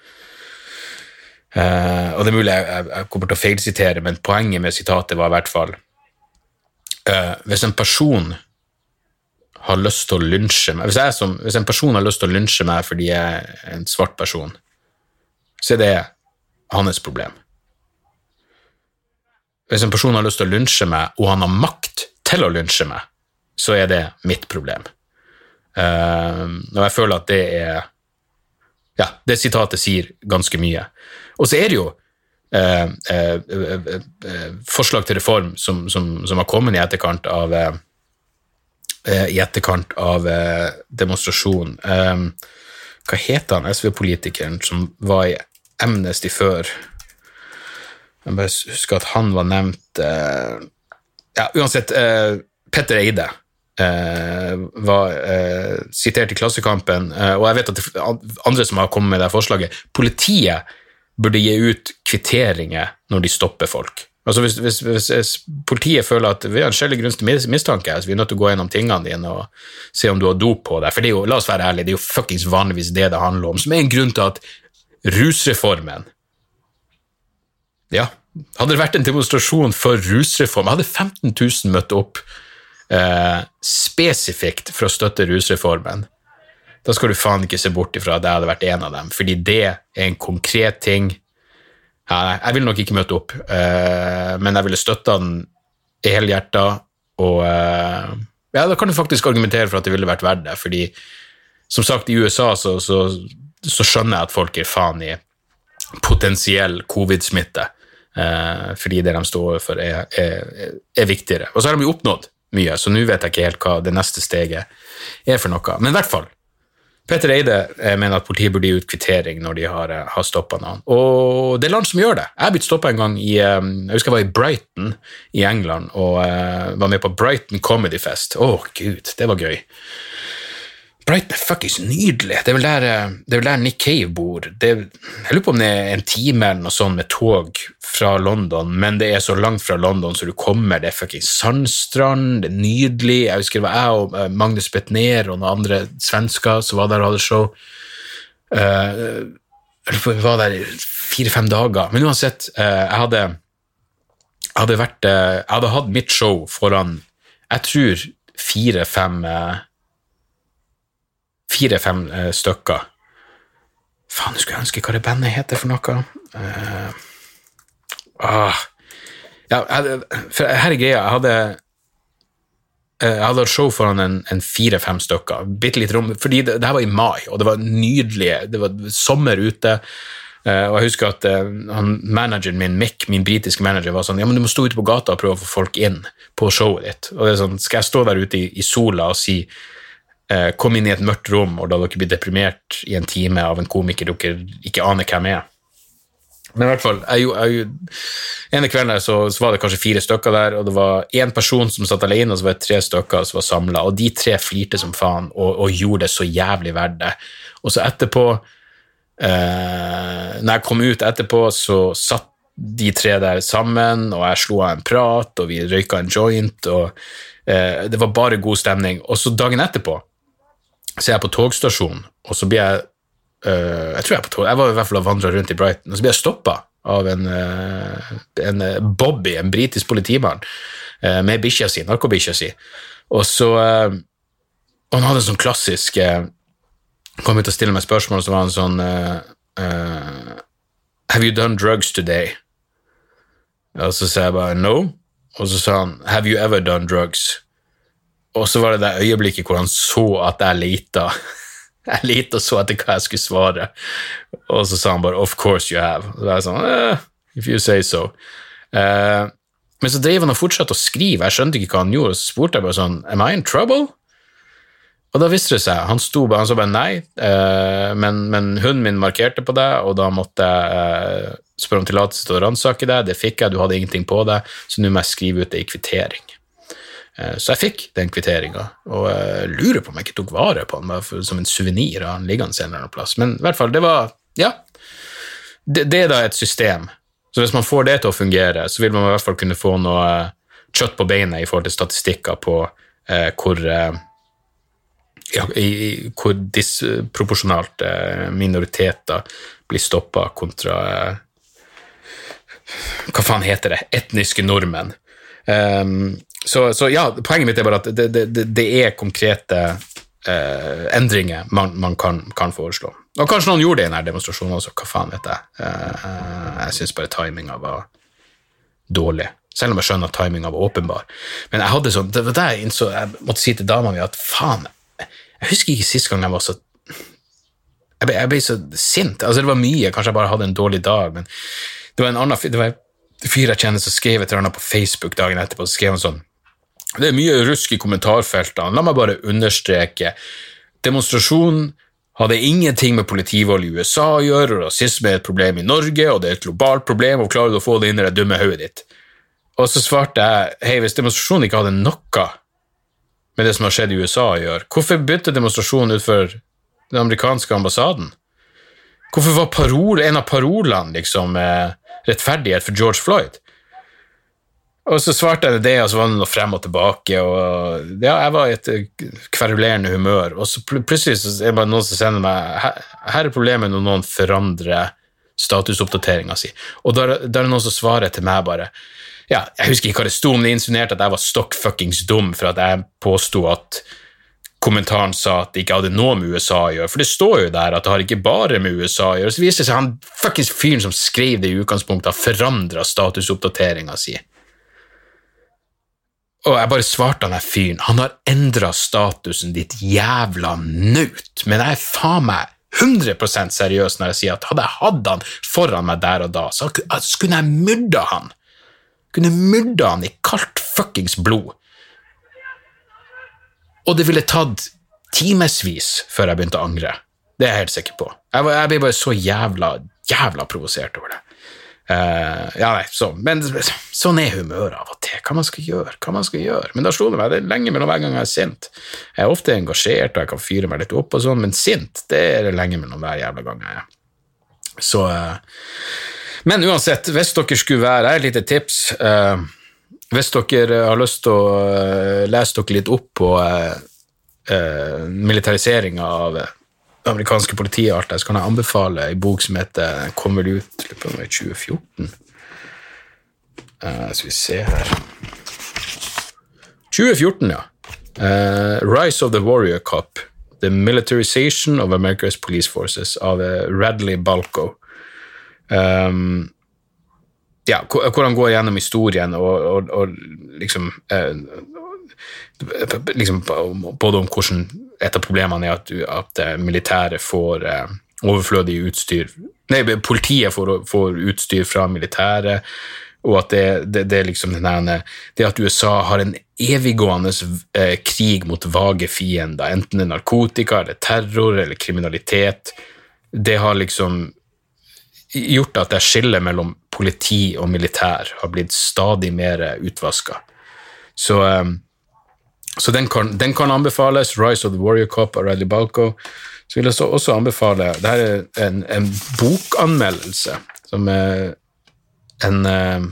og det er mulig jeg, jeg, jeg kommer til å feilsitere, men poenget med sitatet var i hvert fall Hvis en person har lyst til å lynsje meg hvis, som, hvis, en person har lyst til å lynsje meg fordi jeg er en svart person, så er det hans problem. Hvis en person har lyst til å lynsje meg, og han har makt til å lynsje meg, så er det mitt problem. Uh, og jeg føler at det er Ja, det sitatet sier ganske mye. Og så er det jo uh, uh, forslag til reform som, som, som, har kommet i etterkant av i etterkant av eh, demonstrasjonen. Ehm, hva het han SV-politikeren som var i Amnesty før? Jeg bare husker at han var nevnt eh, Ja, uansett, Petter Eide. eh, var eh, sitert i Klassekampen, eh, og jeg vet at det andre som har kommet med det forslaget Politiet burde gi ut kvitteringer når de stopper folk. Altså hvis, hvis, hvis, politiet føler at vi har en skjellig grunn til mistanke, så vi er nødt til å gå gjennom tingene dine og se om du har dop på deg, for det er jo, la oss være ærlige, det er jo fuckings vanligvis det det handler om, som er en grunn til at rusreformen Ja, hadde det vært en demonstrasjon for rusreform, hadde 15 000 møtt opp eh, spesifikt for å støtte rusreformen. Da skal du faen ikke se bort ifra at jeg hadde vært en av dem, fordi det er en konkret ting ja, jeg ville nok ikke møte opp, uh, men jeg ville støtta den helhjerta, og uh, ja, da kan du faktisk argumentere for at det ville vært verdt det, fordi som sagt, i USA så, så, så skjønner jeg at folk gir faen i potensiell covid-smitte, uh, fordi det de står overfor, er, er, er, viktigere. Og så har de jo oppnådd mye, så nå vet jeg ikke helt hva det neste steget er for noe. Men i hvert fall, Petter Eide eh, mener at politiet burde gi ut kvittering når de har, eh, har stoppa noen. Og det er land som gjør det. Jeg har blitt stoppa en gang i eh, jeg husker jeg var i Brighton i England og var med på Brighton Comedy Fest. Å, oh, gud, det var gøy. Brighton er fuckings nydelig. Det er vel der, eh, det er vel der Nick Cave bor. Det, jeg lurer på om det er en time eller noe sånt med tog fra London, men det er så langt fra London så du kommer. Det er fuckings sandstrand, det er nydelig. Jeg husker det var jeg og eh, Magnus Betnér og noen andre svensker som var der og hadde show. Uh, vi var der fire-fem dager. Men uansett, uh, jeg hadde hadde, vært, uh, jeg hadde hatt mitt show foran jeg tror fire-fem fire-fem uh, stykker. Faen, jeg skulle ønske hva det bandet heter for noe. Uh, ah. Ja, for her er greia. Jeg hadde eh, jeg hadde hatt show foran en, en fire-fem stykker. Bitte litt rom, fordi det, det, her var i mai, og det var nydelig. Det var sommer ute. Uh, og jeg husker at han, manageren min, Mick, min britiske manager, var sånn Ja, men du må stå ute på gata og prøve å få folk inn på showet ditt. Og det er sånn, Skal jeg stå der ute i, i sola og si eh, kom inn i et mørkt rom, og da dere blir deprimert i en time av en komiker dere ikke aner hvem er. Men i hvert fall, jeg, jeg, ene kvelden så, så, var det kanskje fire stykker der, og det var én person som satt alene, og så var det tre stykker som var samla, og de tre flirte som faen og, og, gjorde det så jævlig verdt det. Og så etterpå, eh, når jeg kom ut etterpå, så satt de tre der sammen, og jeg slo av en prat, og vi røyka en joint, og eh, det var bare god stemning. Og så dagen etterpå så er jeg på togstasjonen, og så blir jeg uh, Jeg tror jeg er på tog, jeg var i hvert fall og vandra rundt i Brighton, og så blir jeg stoppa av en, uh, en uh, Bobby, en britisk politimann, med bikkja si, narkobikkja si. Og så Og han hadde en sånn klassisk Kom ut og stille meg spørsmål, og så var han sånn Have you done drugs today? Og så sa jeg bare no. Og så sa han Have you ever done drugs? Og så var det det øyeblikket hvor han så at jeg leita. Jeg leita og så etter hva jeg skulle svare, og så sa han bare 'of course you have'. Så jeg sånn, eh, if you say so. Eh, men så drev han og fortsatte å skrive, jeg skjønte ikke hva han gjorde, og så spurte jeg bare sånn 'am I in trouble'? Og da viste det seg, han sto han sa bare nei, eh, men, men, hunden min markerte på det, og da måtte jeg eh, spørre om tillatelse til å ransake det. Det fikk jeg, du hadde ingenting på det, så nå må jeg skrive ut det i kvittering. Eh, så jeg fikk den kvitteringa, og jeg lurer på om jeg ikke tok vare på den som en suvenir av den liggende en eller plass. Men i hvert fall, det var Ja. Det, det, er da et system. Så hvis man får det til å fungere, så vil man i hvert fall kunne få noe eh, kjøtt på beinet i forhold til statistikker på eh, hvor eh, ja, i, hvor disproporsjonalt eh, minoriteter blir stoppa kontra eh, Hva faen heter det? Etniske nordmenn. Um, så, så, ja, poenget mitt er bare at det, det, det er konkrete eh, endringer man, man kan, kan, foreslå. Og kanskje noen gjorde det i denne demonstrasjonen også, hva faen vet jeg. Eh, jeg syns bare timinga var dårlig. Selv om jeg skjønner at timinga var åpenbar. Men jeg hadde sånn, det var det jeg innså Jeg måtte si til dama mi at faen, jeg husker ikke sist gang jeg var så jeg ble, jeg ble, så sint. Altså, det var mye, kanskje jeg bare hadde en dårlig dag, men det var en annen det var fyr jeg kjenner som skrev et eller annet på Facebook dagen etterpå, så skrev han sånn Det er mye rusk i kommentarfeltene. La meg bare understreke. Demonstrasjonen hadde ingenting med politivold i USA å gjøre, og rasisme er et problem i Norge, og det er et globalt problem, og klarer du å få det inn i det dumme hodet ditt? Og så svarte jeg hei, hvis demonstrasjonen ikke hadde noe med det som har skjedd i USA å gjøre? Hvorfor begynte demonstrasjonen utenfor den amerikanske ambassaden? Hvorfor var parol, en av parolene liksom eh, rettferdighet for George Floyd? Og så svarte jeg det, og så var det noe frem og tilbake, og ja, jeg var i et kverulerende humør, og så plutselig så er det bare noen som sender meg her, er problemet når noen forandrer statusoppdateringa si, og da er det noen som svarer til meg bare ja, Jeg husker ikke hva det sto, men det insinuerte at jeg var stokk fuckings dum for at jeg påsto at kommentaren sa at det ikke hadde noe med USA å gjøre, for det står jo der at det har ikke bare med USA å gjøre. Så viser det seg han fuckings fyren som skrev det i utgangspunktet, har forandra statusoppdateringa si. Og jeg bare svarte han der fyren, han har endra statusen, ditt jævla naut, men jeg er faen meg 100 seriøs når jeg sier at hadde jeg hatt han foran meg der og da, så skulle jeg myrda han. Kunne myrda han i kaldt fuckings blod. Og det ville tatt timevis før jeg begynte å angre. Det er jeg helt sikker på. Jeg, jeg ble bare så jævla, jævla provosert over det. Uh, ja, nei, så, men sånn er humøret av og til. Hva man skal gjøre, hva man skal gjøre. Men da slo det meg, det er lenge mellom hver gang jeg er sint. Jeg er ofte engasjert, og jeg kan fyre meg litt opp, og sånn, men sint det er det lenge mellom hver jævla gang jeg er. Så uh, Men uansett, hvis dere skulle være et lite tips uh, Hvis dere har lyst til å lese dere litt opp på uh, militariseringa av amerikanske politiet og alt det, så kan jeg anbefale ei bok som heter Kommer ut i 2014. Uh, skal vi se her 2014, ja. Uh, Rise of the Warrior Cup. The Militarization of America's Police Forces av uh, Radley Balco. Um, ja, hvor han går gjennom historien og, og, og liksom liksom, både om hvordan et av problemene er at, at militæret får eh, overflødig utstyr Nei, politiet får, får, utstyr fra militæret, og at det, det, det, liksom denne, det at USA har en eviggående eh, krig mot vage fiender, enten det er narkotika eller terror eller kriminalitet, det har liksom gjort at det skillet mellom politi og militær har blitt stadig mer utvaska. Så eh, så den kan, den kan, anbefales. 'Rise of the Warrior Cop av Radley Balco. Så vil jeg også anbefale Dette er en, en bokanmeldelse som er en uh,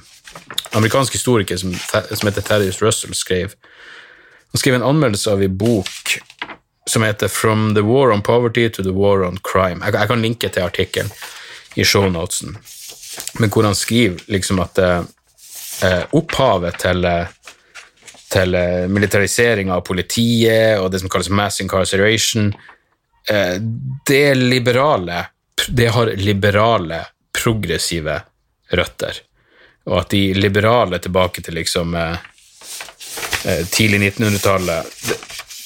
amerikansk historiker som, som heter Thaddeus Russell, skrev. Han skrev en anmeldelse av en bok som heter 'From the War on Poverty to the War on Crime'. Jeg, jeg kan linke til artikkelen i shownotesen, men hvor han skriver liksom at eh, opphavet til uh, til eh, militarisering av politiet og det som kalles mass incarceration. Eh, det er liberale Det har liberale, progressive røtter. Og at de liberale tilbake til liksom eh, tidlig 1900-tallet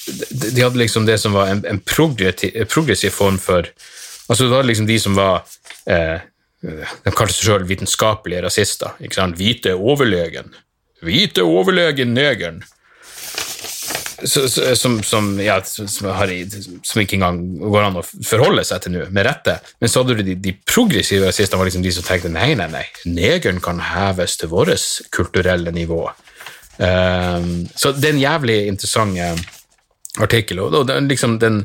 de, de, hadde liksom det som var en, en progressiv, form for Altså, Det var liksom de som var De kalte seg sjøl vitenskapelige rasister. Hvite overlegen hvite overlegen negeren. Som, som, ja, som, har, som, ikke engang går an å forholde seg til nå, med rette. Men så hadde du de, de progressive rasistene, var liksom de som tenkte nei, nei, nei, negeren kan heves til vårt kulturelle nivå. Um, så det er en jævlig interessant uh, artikkel. og, og liksom den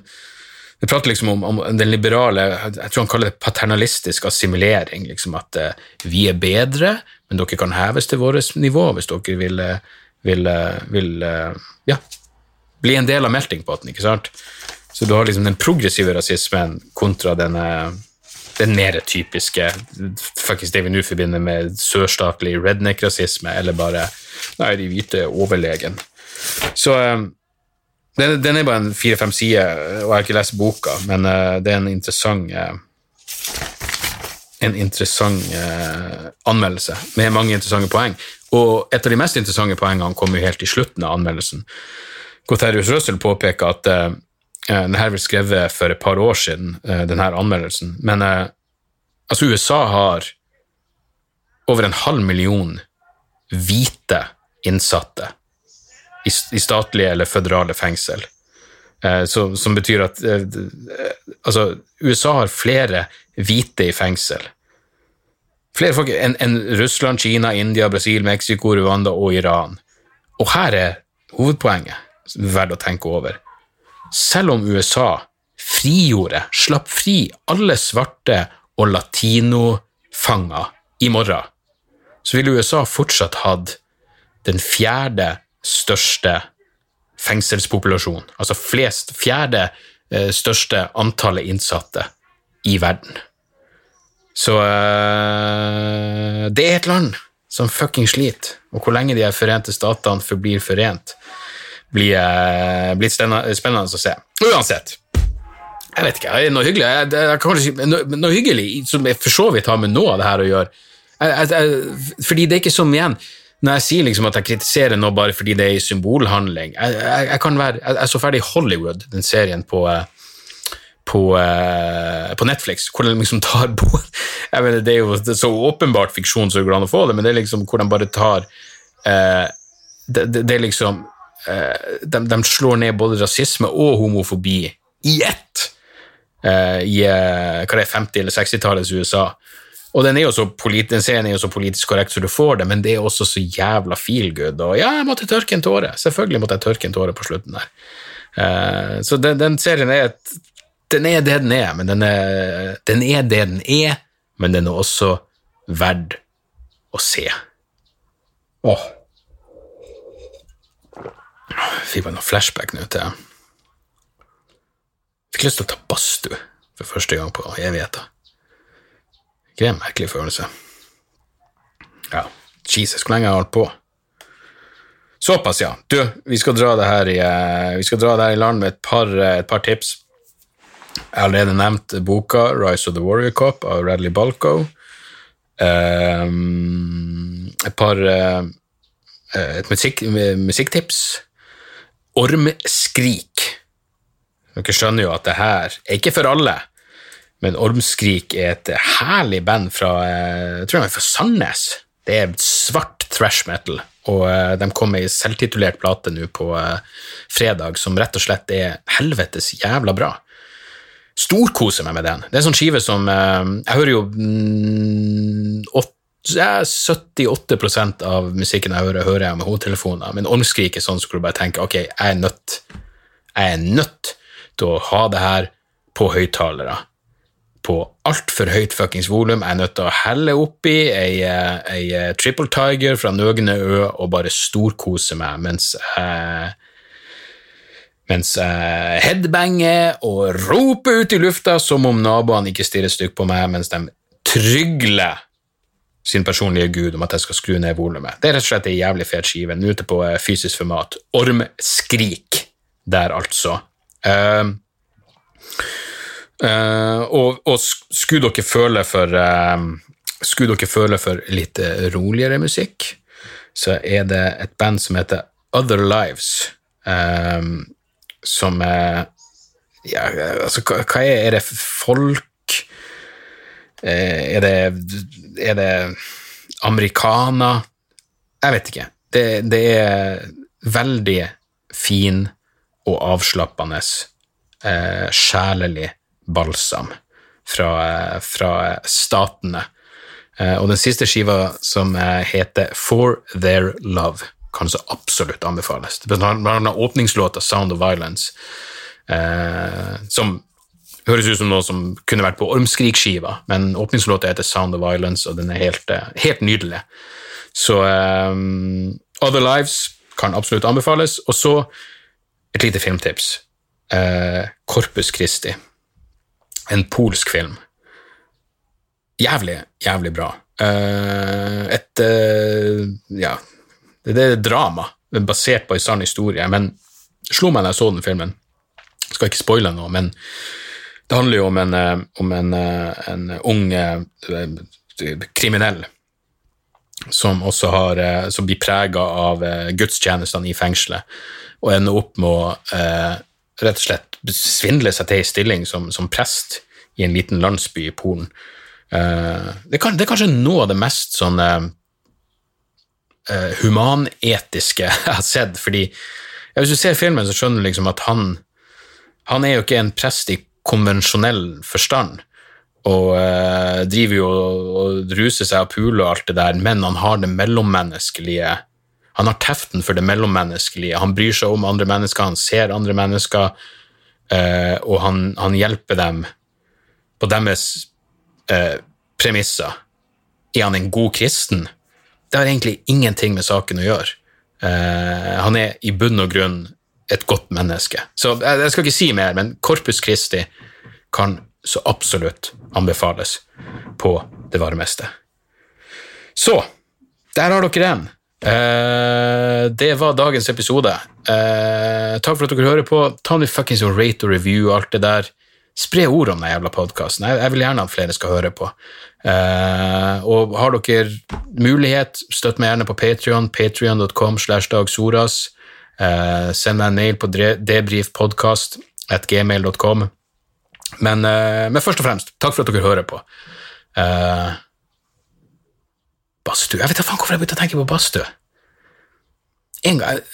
det prater liksom om, om, den liberale Jeg tror han kaller det paternalistisk assimilering. liksom At uh, vi er bedre, men dere kan heves til vårt nivå hvis dere vil, eh, vil, eh, vil ja, bli en del av meltingpotten. ikke sant? Så du har liksom den progressive rasismen kontra denne, den mer typiske faktisk det vi nå forbinder med sørstatlig redneck-rasisme, eller bare nei, de hvite overlegen. Så den, den, er bare en fire-fem sider, og jeg har ikke lest boka, men uh, det er en interessant uh, en interessant uh, anmeldelse med mange interessante poeng. Og et av de mest interessante poengene kommer jo helt i slutten av anmeldelsen. Coterius Røssel påpeker at uh, denne ble skrevet for et par år siden, denne anmeldelsen, men altså USA har over en halv million hvite innsatte i, statlige eller føderale fengsel. Eh, så, som betyr at eh, altså, USA har flere hvite i fengsel. Flere folk enn en Russland, Kina, India, Brasil, Mexico, Rwanda og Iran. Og her er hovedpoenget. verdt å tenke over. Selv om USA frigjorde, slapp fri alle svarte og latinofanger i morgen, så ville USA fortsatt hatt den fjerde største fengselspopulasjon. Altså flest, fjerde eh, største antallet innsatte i verden. Så eh, det er et land som fucking sliter, og hvor lenge de Forente statene forblir forent, blir, eh, blir spennende å se. Uansett. Jeg vet ikke, noe hyggelig, jeg, noe, hyggelig som for så vidt har med noe av det her å gjøre. Fordi det er ikke som igjen når jeg sier liksom at jeg kritiserer noe bare fordi det er en symbolhandling Jeg, jeg, jeg kan være, jeg, jeg, så ferdig Hollywood, den serien på, på, på Netflix, hvor de liksom tar jeg mener, Det er jo det er så åpenbart fiksjon som det går an å få det, men det er liksom hvor de bare tar eh, det, det, det, er liksom eh, de, de, slår ned både rasisme og homofobi i ett eh, i hva det er, 50- eller 60-tallets USA. Og den, er jo så den serien er jo så politisk korrekt så du får det, men det er også så jævla feel good. Og ja, jeg måtte tørke en tåre. Selvfølgelig måtte jeg tørke en tåre på slutten der. Uh, så den, den, serien er et, Den er det den er, men den er, den er det den er, men den er også verd å se. Åh. Fikk bare noe flashback nå til Fikk lyst til å ta badstue for første gang på evigheter. Ikke det en merkelig følelse? Ja, Jesus, hvor lenge har jeg holdt på? Såpass, ja. Du, vi skal dra det her i, skal dra det her i land med et par, uh, et par tips. Jeg har allerede nevnt boka 'Rise of the Warrior Cop' av Radley Balco. Um, et par uh, Et musikk, musikktips. 'Ormskrik'. Dere skjønner jo at det her er ikke for alle. Men Ormskrik er et herlig band fra eh, jeg tror de er fra Sandnes. Det er svart thrash metal, og eh, de kom med ei selvtitulert plate nå på eh, fredag som rett og slett er helvetes jævla bra. Storkoser meg med den. Det er en sånn skive som Jeg hører jo mm, 78% av musikken jeg hører, hører jeg med hodetelefoner, men Ormskrik er sånn som så du bare tenker ok, jeg er nødt Jeg er nødt til å ha det her på høyttalere på altfor høyt fuckings volum. Jeg er nødt til å helle oppi ei, ei eh, Triple Tiger fra Nøgne Ø og bare storkose meg mens jeg mens jeg headbanger og roper ut i lufta som om naboene ikke stirrer stygt på meg mens de trygler sin personlige gud om at jeg skal skru ned volumet. Det er rett og slett ei jævlig fet skive. Nå ute på eh, fysisk format. Ormskrik der, altså. Uh, Uh, og, og, skulle dere føle for uh, Skulle dere føle for litt uh, roligere musikk, så er det et band som heter Other Lives, som er ja, altså, hva, hva er, er det folk er det, er det americana? Jeg vet ikke. Det, det er veldig fin og avslappende, sjelelig balsam fra, fra statene. Eh, og den siste skiva, som eh, heter For Their Love, kan så absolutt anbefales. Blant annet åpningslåta Sound of Violence, eh, som høres ut som noe som kunne vært på Ormskrik-skiva, men åpningslåta heter Sound of Violence, og den er helt, helt nydelig. Så um, Other Lives kan absolutt anbefales. Og så et lite filmtips. Uh, Corpus Christi en polsk film. Jævlig, jævlig bra. Uh, et uh, Ja, det, det er drama basert på en sann historie, men slo meg da jeg så den filmen. Jeg skal ikke spoile noe, men det handler jo om en, eh, om en, en ung kriminell som også har, som blir prega av gudstjenestene i fengselet, og ender opp med å rett og slett svindle seg til ei stilling som, som, prest i en liten landsby i Polen. Uh, det, kan, det, er kanskje noe av det mest sånn uh, humanetiske jeg har sett, fordi hvis du ser filmen, så skjønner du liksom at han, han er jo ikke en prest i konvensjonell forstand, og uh, driver jo og ruser seg og puler og alt det der, men han har det mellommenneskelige Han har teften for det mellommenneskelige. Han bryr seg om andre mennesker, han ser andre mennesker, eh, og han, han, hjelper dem på deres eh, premisser. Er han en god kristen? Det har egentlig ingenting med saken å gjøre. Eh, han er i bunn og grunn et godt menneske. Så jeg, skal ikke si mer, men Corpus Christi kan så absolutt anbefales på det varmeste. Så der har dere den. Eh, det var dagens episode. Uh, takk for at dere hører på. Ta nå fuckings og rate og review alt det der. Spre ord om den jævla podkasten. Jeg, jeg, vil gjerne at flere skal høre på. Uh, og har dere mulighet, støtt meg gjerne på Patrion, patrion.com slash dagsoras. Send meg en mail på debrifpodkast at gmail.com. Men, men, først og fremst, takk for at dere hører på. Uh, badstue Jeg vet da faen hvorfor jeg begynte å tenke på badstue.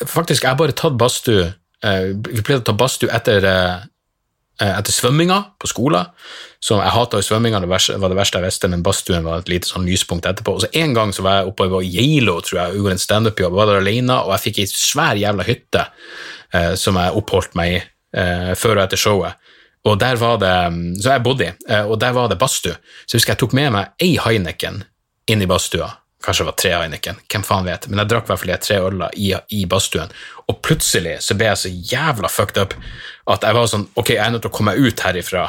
Faktisk, jeg har bare tatt badstue uh, Vi pleide å ta badstue etter, uh, etter svømminga på skolen. Så jeg hata svømminga, det var det verste jeg visste, men badstuen var et lite sånn lyspunkt etterpå. Og så En gang så var jeg oppe på Geilo, tror jeg, og gjorde en standup-jobb, var der alene, og jeg fikk ei svær jævla hytte som jeg oppholdt meg i før og etter showet. Og der var det, Så jeg bodde i, og der var det badstue. Så jeg husker jeg tok med meg ei Heineken inn i badstua. Kanskje det var tre Heineken, hvem faen vet. Men jeg drakk i hvert fall tre øler i, i badstuen. Og plutselig så ble jeg så jævla fucked up at jeg var sånn Ok, jeg er nødt til å komme meg ut herifra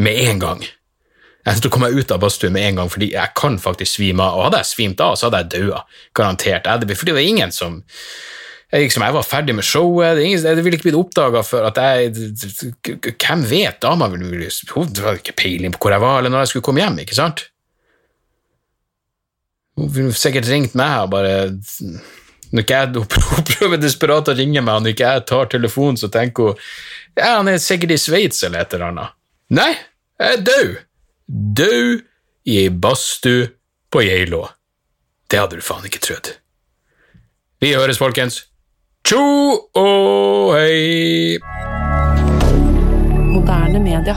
med en gang. Jeg er nødt til å komme meg ut av badstuen med en gang, fordi jeg kan faktisk svime av. Og hadde jeg svimt av, så hadde jeg daua. Garantert. For det var ingen som jeg, liksom, jeg var ferdig med showet, det, ingen, det ville ikke blitt oppdaga før at jeg Hvem vet? Dama ville ikke peiling på hvor jeg var, eller når jeg skulle komme hjem, ikke sant? Hun sikkert ringt meg og bare når ikke jeg Hun prøver desperat å ringe meg, og når ikke jeg tar telefonen, så tenker hun ja, han er sikkert i Sveits eller et eller annet. Nei, jeg er død. Død i ei badstue på Geilo. Det hadde du faen ikke trodd. Vi høres, folkens. Tjo og hei! Moderne media.